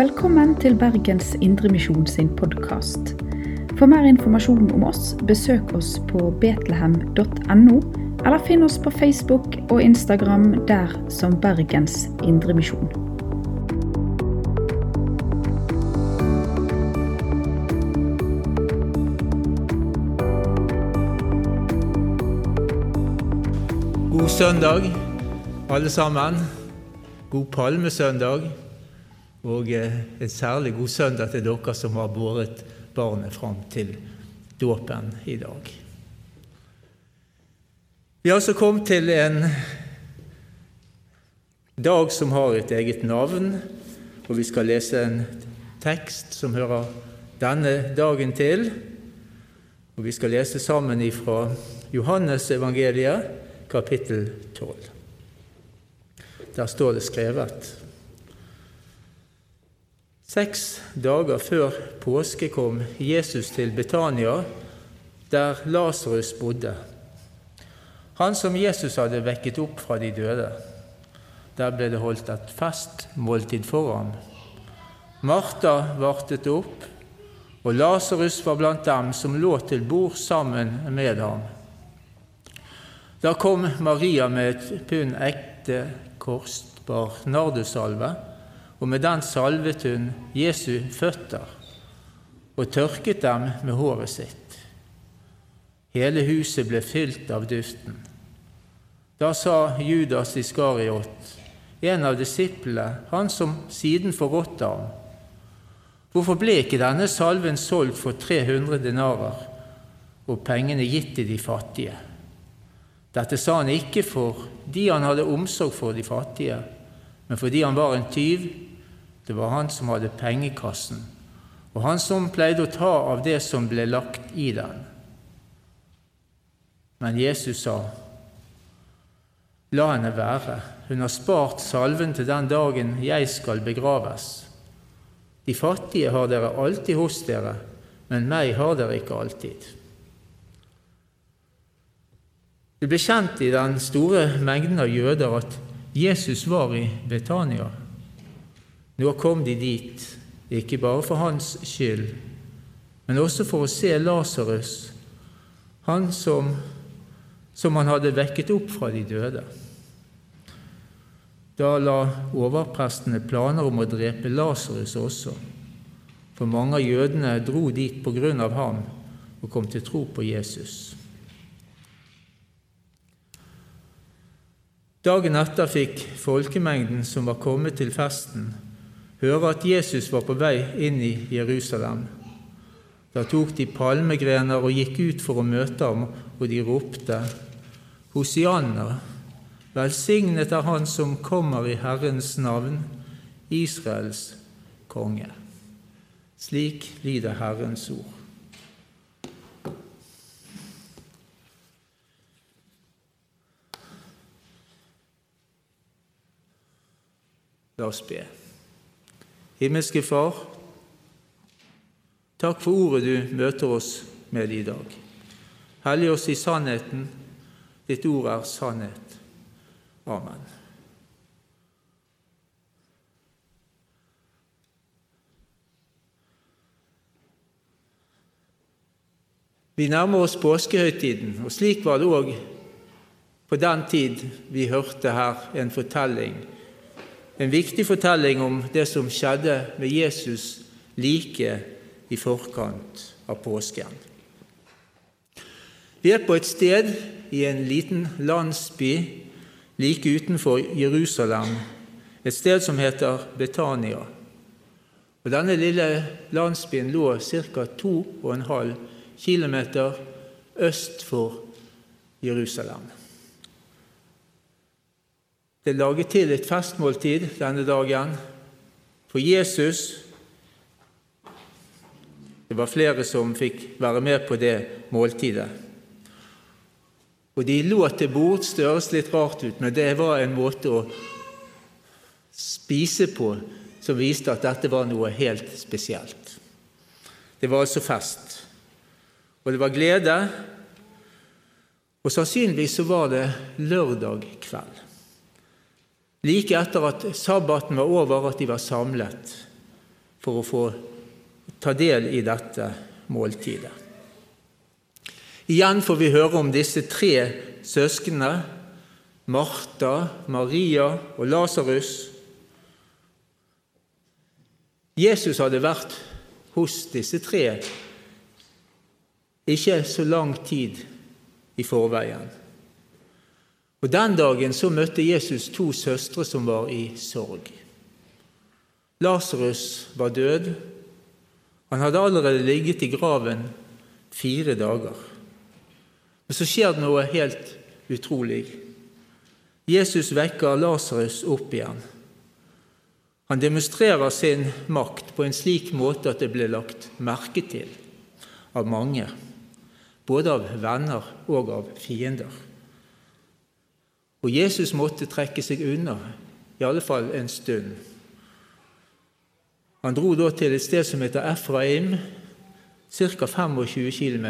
Velkommen til Bergens Indremisjon sin podkast. For mer informasjon om oss, besøk oss på betlehem.no, eller finn oss på Facebook og Instagram der som Bergens Indremisjon. God søndag, alle sammen. God palmesøndag. Og eh, en særlig god søndag til dere som har båret barnet fram til dåpen i dag. Vi har altså kommet til en dag som har et eget navn, og vi skal lese en tekst som hører denne dagen til. Og Vi skal lese sammen ifra Johannes evangeliet, kapittel 12. Der står det skrevet Seks dager før påske kom Jesus til Betania, der Lasarus bodde. Han som Jesus hadde vekket opp fra de døde. Der ble det holdt et festmåltid for ham. Martha vartet opp, og Lasarus var blant dem som lå til bord sammen med ham. Da kom Maria med et pund ekte, kostbar nardusalve, og med den salvet hun Jesu føtter og tørket dem med håret sitt. Hele huset ble fylt av duften. Da sa Judas Iskariot, en av disiplene, han som siden forrådte ham, hvorfor ble ikke denne salven solgt for 300 denarer og pengene gitt til de fattige? Dette sa han ikke fordi han hadde omsorg for de fattige, men fordi han var en tyv. Det var han som hadde pengekassen, og han som pleide å ta av det som ble lagt i den. Men Jesus sa, La henne være, hun har spart salven til den dagen jeg skal begraves. De fattige har dere alltid hos dere, men meg har dere ikke alltid. Det ble kjent i den store mengden av jøder at Jesus var i Betania. Nå kom de dit, ikke bare for hans skyld, men også for å se Lasarus, han som, som han hadde vekket opp fra de døde. Da la overprestene planer om å drepe Lasarus også, for mange av jødene dro dit på grunn av ham og kom til tro på Jesus. Dagen etter fikk folkemengden som var kommet til festen, høre at Jesus var på vei inn i Jerusalem. Da tok de palmegrener og gikk ut for å møte ham, og de ropte:" Hosianna, velsignet er Han som kommer i Herrens navn, Israels konge. Slik lyder Herrens ord. La oss be. Himmelske Far, takk for ordet du møter oss med i dag. Hellig oss i sannheten. Ditt ord er sannhet. Amen. Vi nærmer oss påskehøytiden, og slik var det òg på den tid vi hørte her en fortelling en viktig fortelling om det som skjedde med Jesus like i forkant av påsken. Vi er på et sted i en liten landsby like utenfor Jerusalem, et sted som heter Betania. Og Denne lille landsbyen lå ca. 2,5 km øst for Jerusalem. Det er laget til et festmåltid denne dagen for Jesus. Det var flere som fikk være med på det måltidet. Og de lå til bords, det høres litt rart ut, men det var en måte å spise på som viste at dette var noe helt spesielt. Det var altså fest. Og det var glede. Og sannsynligvis så var det lørdag kveld like etter at sabbaten var over, at de var samlet. for å få ta del i dette måltidet. Igjen får vi høre om disse tre søsknene, Martha, Maria og Lasarus. Jesus hadde vært hos disse tre ikke så lang tid i forveien. Og Den dagen så møtte Jesus to søstre som var i sorg. Lasarus var død. Han hadde allerede ligget i graven fire dager. Men så skjer det noe helt utrolig. Jesus vekker Lasarus opp igjen. Han demonstrerer sin makt på en slik måte at det ble lagt merke til av mange, både av venner og av fiender. Og Jesus måtte trekke seg unna, i alle fall en stund. Han dro da til et sted som heter Efraim, ca. 25 km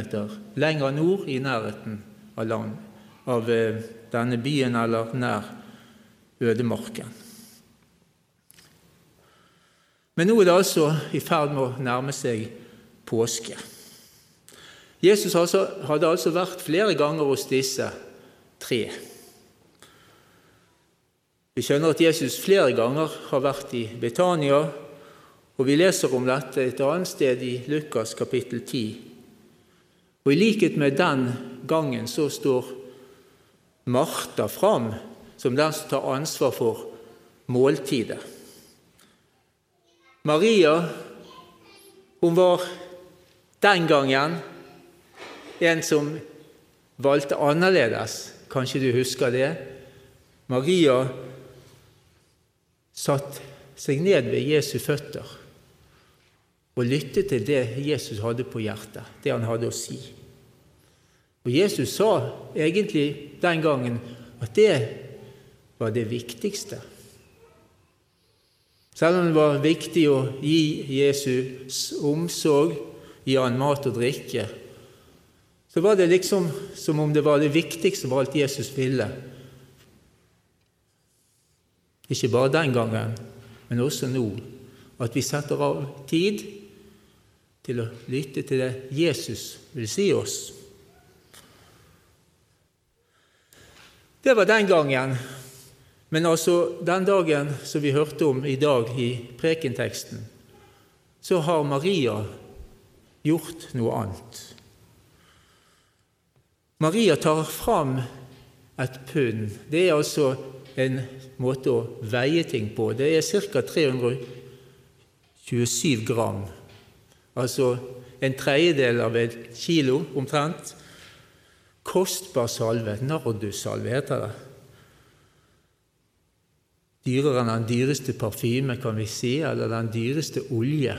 lenger nord i nærheten av, land, av eh, denne byen, eller nær ødemarken. Men nå er det altså i ferd med å nærme seg påske. Jesus hadde altså vært flere ganger hos disse tre. Vi skjønner at Jesus flere ganger har vært i Betania, og vi leser om dette et annet sted i Lukas kapittel 10. Og I likhet med den gangen så står Martha fram som den som tar ansvar for måltidet. Maria hun var den gangen en som valgte annerledes. Kanskje du husker det? Maria satt seg ned ved Jesu føtter og lyttet til det Jesus hadde på hjertet, det han hadde å si. Og Jesus sa egentlig den gangen at det var det viktigste. Selv om det var viktig å gi Jesus omsorg, gi han mat og drikke, så var det liksom som om det var det viktigste av alt Jesus ville ikke bare den gangen, men også nå, at vi setter av tid til å lytte til det Jesus vil si oss. Det var den gangen. Men altså den dagen som vi hørte om i dag i prekenteksten, så har Maria gjort noe annet. Maria tar fram et pund. Det er altså en måte å veie ting på. Det er ca. 327 gram, altså en tredjedel av et kilo omtrent. Kostbar salve, nardussalve heter det. Dyrere enn den dyreste parfyme, kan vi si, eller den dyreste olje.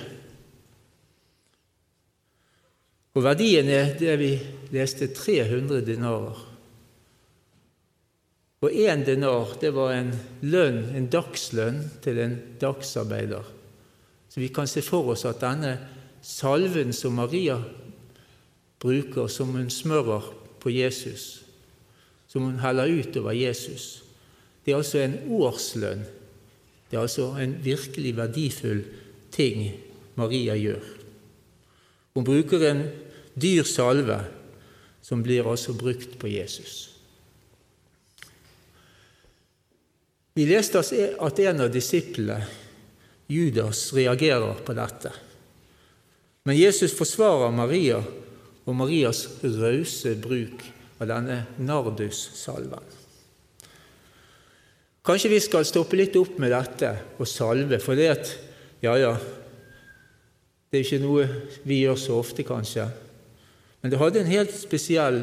Og verdien er det vi leste 300 dinarer. Og én denar det var en lønn, en dagslønn til en dagsarbeider. Så vi kan se for oss at denne salven som Maria bruker, som hun smører på Jesus, som hun heller ut over Jesus, det er altså en årslønn. Det er altså en virkelig verdifull ting Maria gjør. Hun bruker en dyr salve som blir altså brukt på Jesus. Vi leste at en av disiplene, Judas, reagerer på dette. Men Jesus forsvarer Maria og Marias rause bruk av denne nardussalven. Kanskje vi skal stoppe litt opp med dette og salve, for det at Ja, ja, det er ikke noe vi gjør så ofte, kanskje. Men det hadde en helt spesiell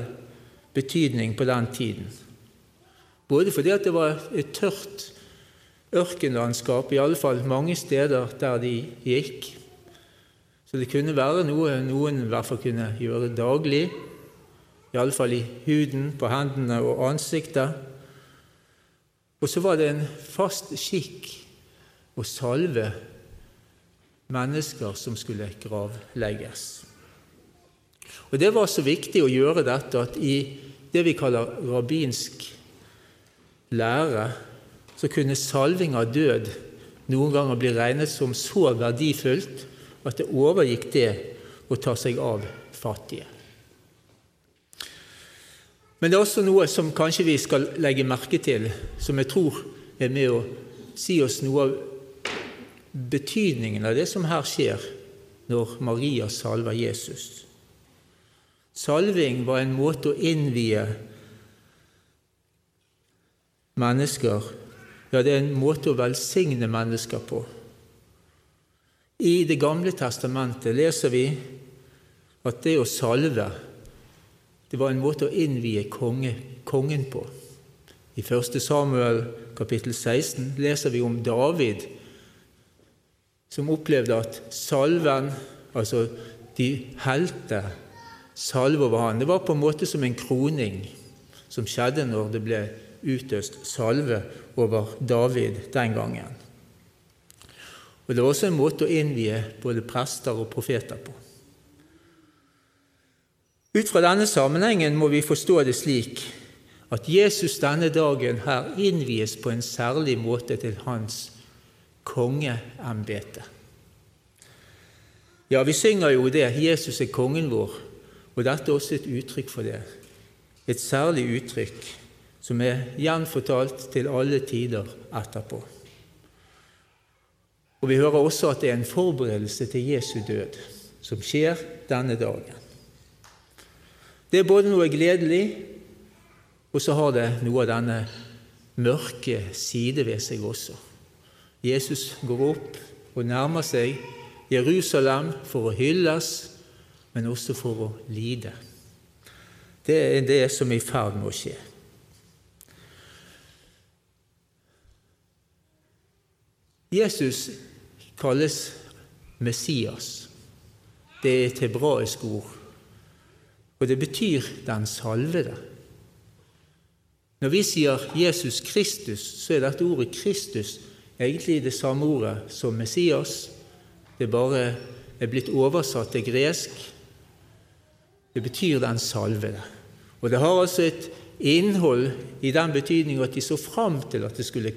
betydning på den tiden. Både fordi det var et tørt ørkenlandskap, i alle fall mange steder der de gikk. Så det kunne være noe noen i hvert fall kunne gjøre daglig, i alle fall i huden, på hendene og ansiktet. Og så var det en fast skikk å salve mennesker som skulle gravlegges. Og Det var så viktig å gjøre dette at i det vi kaller rabbinsk lære, så kunne salving av død noen ganger bli regnet som så verdifullt at det overgikk det å ta seg av fattige. Men det er også noe som kanskje vi skal legge merke til, som jeg tror er med å si oss noe av betydningen av det som her skjer når Maria salver Jesus. Salving var en måte å innvie mennesker Ja, det er en måte å velsigne mennesker på. I Det gamle testamentet leser vi at det å salve det var en måte å innvie konge, kongen på. I 1. Samuel kapittel 16 leser vi om David, som opplevde at salven, altså de helte, salve over han. Det var på en måte som en kroning som skjedde når det ble utøst salve over David den gangen. Og Det var også en måte å innvie både prester og profeter på. Ut fra denne sammenhengen må vi forstå det slik at Jesus denne dagen her innvies på en særlig måte til hans kongeembete. Ja, vi synger jo det 'Jesus er kongen vår', og dette er også et uttrykk for det. Et særlig uttrykk som er gjenfortalt til alle tider etterpå. Og Vi hører også at det er en forberedelse til Jesu død som skjer denne dagen. Det er både noe gledelig, og så har det noe av denne mørke side ved seg også. Jesus går opp og nærmer seg Jerusalem for å hylles, men også for å lide. Det er det som er i ferd med å skje. Jesus kalles Messias. Det er et hebraisk ord. Og det betyr 'den salvede'. Når vi sier Jesus Kristus, så er dette ordet Kristus egentlig det samme ordet som Messias. Det bare er blitt oversatt til gresk. Det betyr 'den salvede'. Og det har altså et innhold i den betydning at de så fram til at det skulle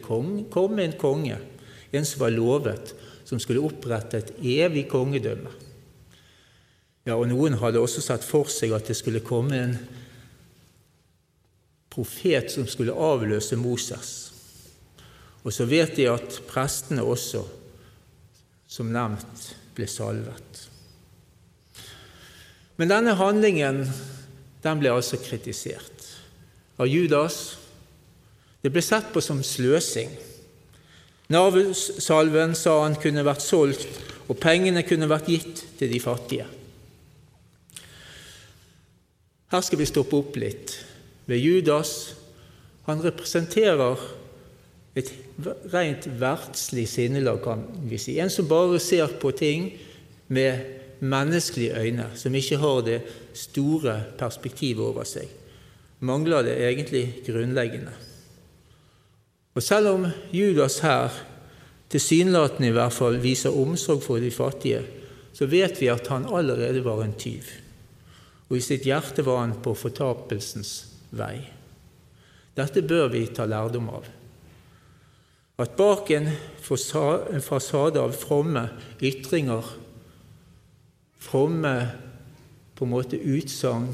komme en konge, en som var lovet, som skulle opprette et evig kongedømme. Ja, og Noen hadde også satt for seg at det skulle komme en profet som skulle avløse Moses. Og så vet de at prestene også, som nevnt, ble salvet. Men denne handlingen den ble altså kritisert av Judas. Det ble sett på som sløsing. Navsalven sa han kunne vært solgt, og pengene kunne vært gitt til de fattige. Her skal vi stoppe opp litt ved Judas. Han representerer et rent verdslig sinnelag, kan vi si. En som bare ser på ting med menneskelige øyne, som ikke har det store perspektivet over seg. Mangler det egentlig grunnleggende. Og selv om Judas her tilsynelatende i hvert fall viser omsorg for de fattige, så vet vi at han allerede var en tyv og i sitt hjerte var han på fortapelsens vei. Dette bør vi ta lærdom av. At bak en fasade av fromme ytringer, fromme på en måte utsagn,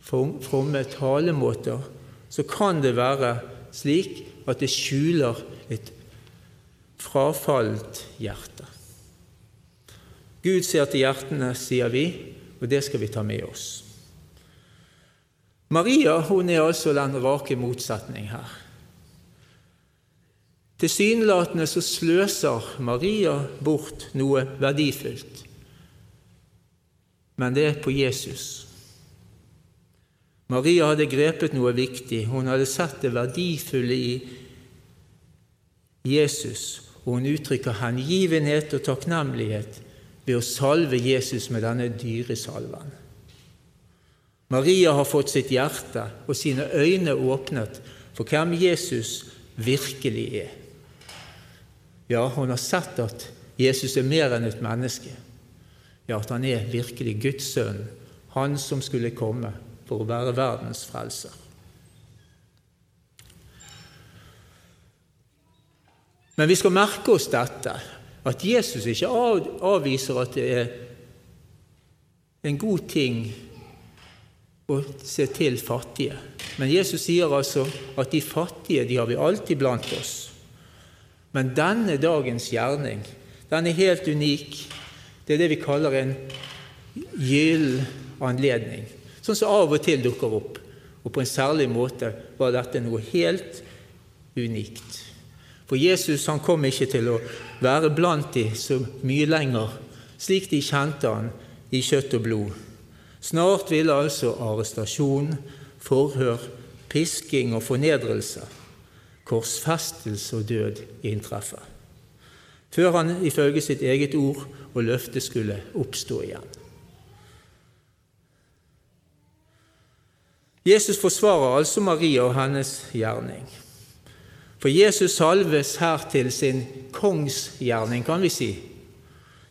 fromme talemåter, så kan det være slik at det skjuler et frafallent hjerte. Gud ser til hjertene, sier vi, og det skal vi ta med oss. Maria hun er altså den rake motsetning her. Tilsynelatende så sløser Maria bort noe verdifullt, men det er på Jesus. Maria hadde grepet noe viktig. Hun hadde sett det verdifulle i Jesus, og hun uttrykker hengivenhet og takknemlighet ved å salve Jesus med denne dyre salven. Maria har fått sitt hjerte og sine øyne åpnet for hvem Jesus virkelig er. Ja, hun har sett at Jesus er mer enn et menneske. Ja, at han er virkelig Guds sønn, han som skulle komme for å være verdens frelser. Men vi skal merke oss dette, at Jesus ikke avviser at det er en god ting å se til fattige. Men Jesus sier altså at de fattige de har vi alltid blant oss. Men denne dagens gjerning den er helt unik. Det er det vi kaller en gyllen anledning, sånn som av og til dukker opp. Og på en særlig måte var dette noe helt unikt. For Jesus han kom ikke til å være blant de så mye lenger, slik de kjente han i kjøtt og blod. Snart ville altså arrestasjon, forhør, pisking og fornedrelse, korsfestelse og død inntreffe før han ifølge sitt eget ord og løfte skulle oppstå igjen. Jesus forsvarer altså Maria og hennes gjerning. For Jesus salves her til sin kongsgjerning, kan vi si.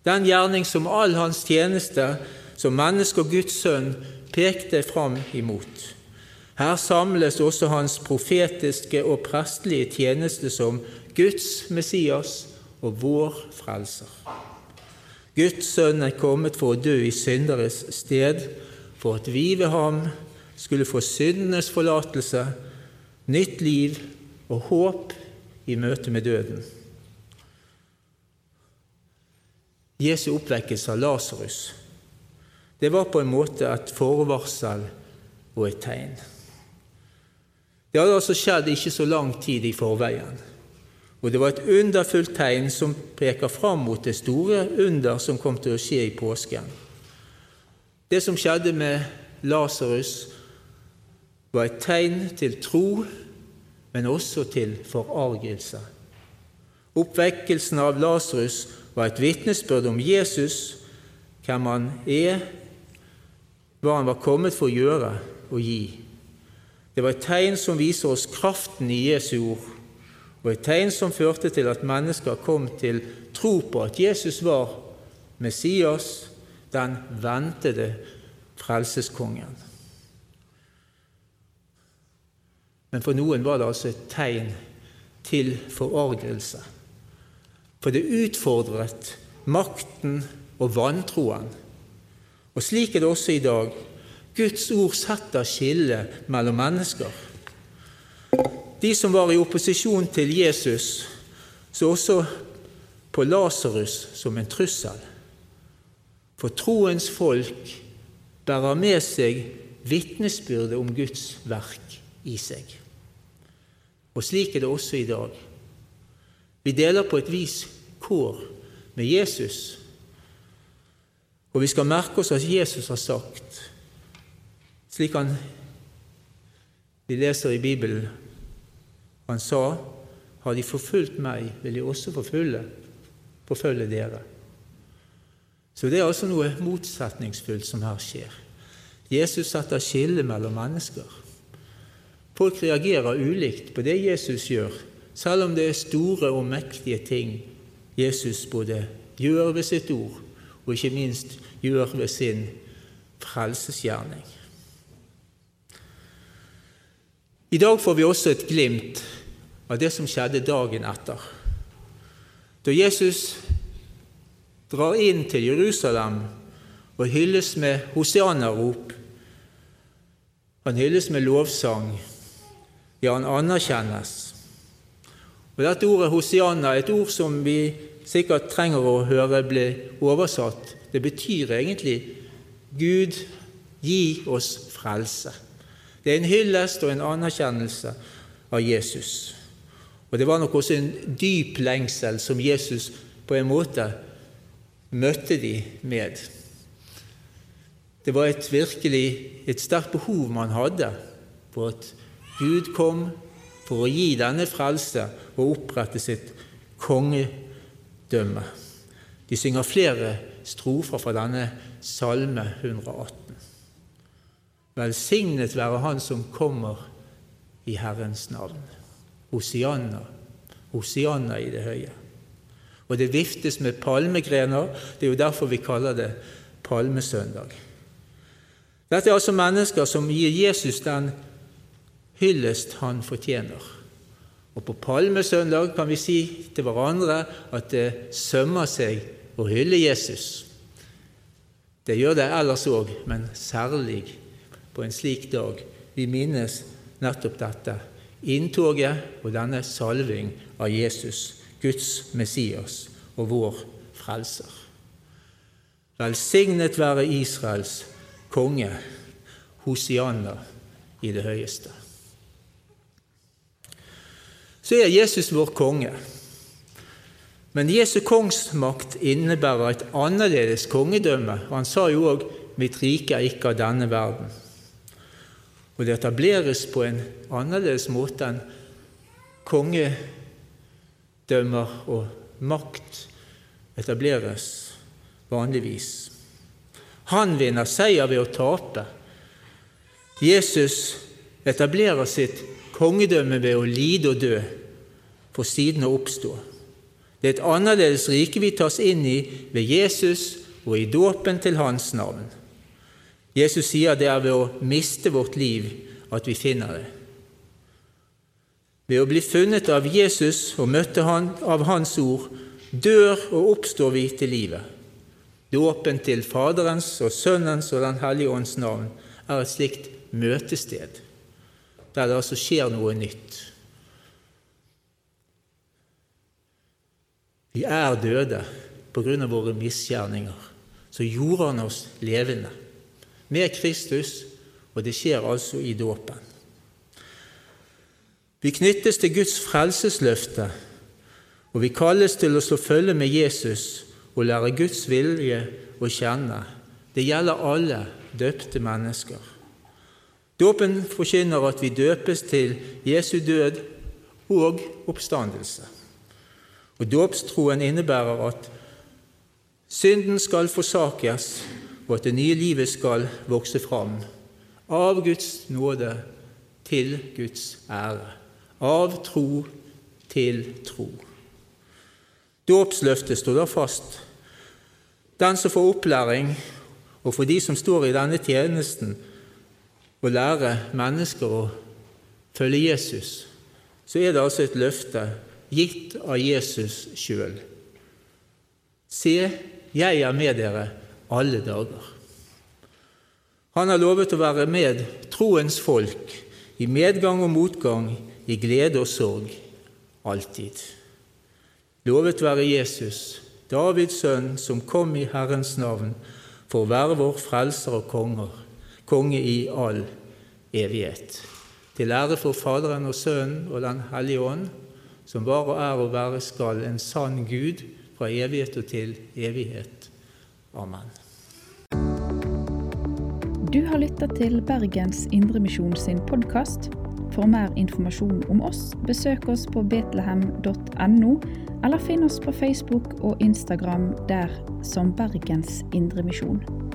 Den gjerning som all hans tjeneste som menneske og Guds sønn pekte fram imot. Her samles også hans profetiske og prestelige tjeneste som Guds Messias og vår frelser. Guds sønn er kommet for å dø i synderes sted, for at vi ved ham skulle få syndenes forlatelse, nytt liv og håp i møte med døden. Jesu oppvekkelse av Lasarus det var på en måte et forvarsel og et tegn. Det hadde altså skjedd ikke så lang tid i forveien. Og det var et underfullt tegn som peker fram mot det store under som kom til å skje i påsken. Det som skjedde med Lasarus, var et tegn til tro, men også til forargelse. Oppvekkelsen av Lasarus var et vitnesbyrd om Jesus, hvem han er, hva han var kommet for å gjøre og gi. Det var et tegn som viser oss kraften i Jesu ord og et tegn som førte til at mennesker kom til tro på at Jesus var Messias, den ventede frelseskongen. Men for noen var det altså et tegn til forargelse. For det utfordret makten og vantroen. Og slik er det også i dag. Guds ord setter skille mellom mennesker de som var i opposisjon til Jesus, så også på Lasarus som en trussel. For troens folk bærer med seg vitnesbyrdet om Guds verk i seg. Og slik er det også i dag. Vi deler på et vis kår med Jesus. Og vi skal merke oss at Jesus har sagt, slik han vi leser i Bibelen han sa, har de forfulgt meg, vil de også forfølge, forfølge dere. Så det er altså noe motsetningsfullt som her skjer. Jesus setter skille mellom mennesker. Folk reagerer ulikt på det Jesus gjør, selv om det er store og mektige ting Jesus både gjør ved sitt ord, og ikke minst gjør ved sin frelsesgjerning. I dag får vi også et glimt av det som skjedde dagen etter. Da Jesus drar inn til Jerusalem og hylles med hosianna-rop. Han hylles med lovsang. Ja, han anerkjennes. Og Dette ordet hosianna er et ord som vi sikkert trenger å høre bli oversatt. Det betyr egentlig Gud, gi oss frelse. Det er en hyllest og en anerkjennelse av Jesus. Og det var nok også en dyp lengsel som Jesus på en måte møtte de med. Det var et virkelig et sterkt behov man hadde for at Gud kom for å gi denne frelse og opprette sitt kongedømme. De synger flere strofer fra denne salme 118. Velsignet være Han som kommer i Herrens navn. Hosianna, Hosianna i det høye. Og det viftes med palmegrener. Det er jo derfor vi kaller det palmesøndag. Dette er altså mennesker som gir Jesus den hyllest han fortjener. Og på palmesøndag kan vi si til hverandre at det sømmer seg å hylle Jesus. Det gjør det ellers òg, men særlig på en slik dag. Vi minnes nettopp dette. Inntoget og denne salving av Jesus, Guds Messias og vår frelser. Velsignet være Israels konge, Hosianna i det høyeste. Så er Jesus vår konge. Men Jesu kongsmakt innebærer et annerledes kongedømme. Han sa jo òg 'mitt rike er ikke av denne verden'. Og det etableres på en annerledes måte enn kongedømmer og makt etableres vanligvis. Han vinner seier ved å tape. Jesus etablerer sitt kongedømme ved å lide og dø, for siden å oppstå. Det er et annerledes rike vi tas inn i ved Jesus og i dåpen til hans navn. Jesus sier det er ved å miste vårt liv at vi finner det. Ved å bli funnet av Jesus og møtte han av Hans ord dør og oppstår vi til livet. Dåpen til Faderens og Sønnens og Den hellige ånds navn er et slikt møtested, der det altså skjer noe nytt. Vi er døde på grunn av våre misgjerninger. Så gjorde han oss levende med Kristus, og det skjer altså i dåpen. Vi knyttes til Guds frelsesløfte, og vi kalles til å slå følge med Jesus og lære Guds vilje å kjenne. Det gjelder alle døpte mennesker. Dåpen forkynner at vi døpes til Jesu død og oppstandelse. Og Dåpstroen innebærer at synden skal forsakes, og at det nye livet skal vokse fram. Av Guds nåde til Guds ære. Av tro til tro. Dåpsløftet står da fast. Den som får opplæring, og for de som står i denne tjenesten, å lære mennesker å følge Jesus, så er det altså et løfte gitt av Jesus sjøl. Se, jeg er med dere alle dager. Han har lovet å være med troens folk i medgang og motgang, i glede og sorg, alltid. Lovet være Jesus, Davids sønn, som kom i Herrens navn for å være vår frelser og konger, konge i all evighet. Til ære for Faderen og Sønnen og Den hellige ånd, som var og er og være skal, en sann Gud fra evighet og til evighet. Amen. Du har lytta til Bergens Indremisjon sin podkast. For mer informasjon om oss, besøk oss på betlehem.no, eller finn oss på Facebook og Instagram der som Bergens Indremisjon.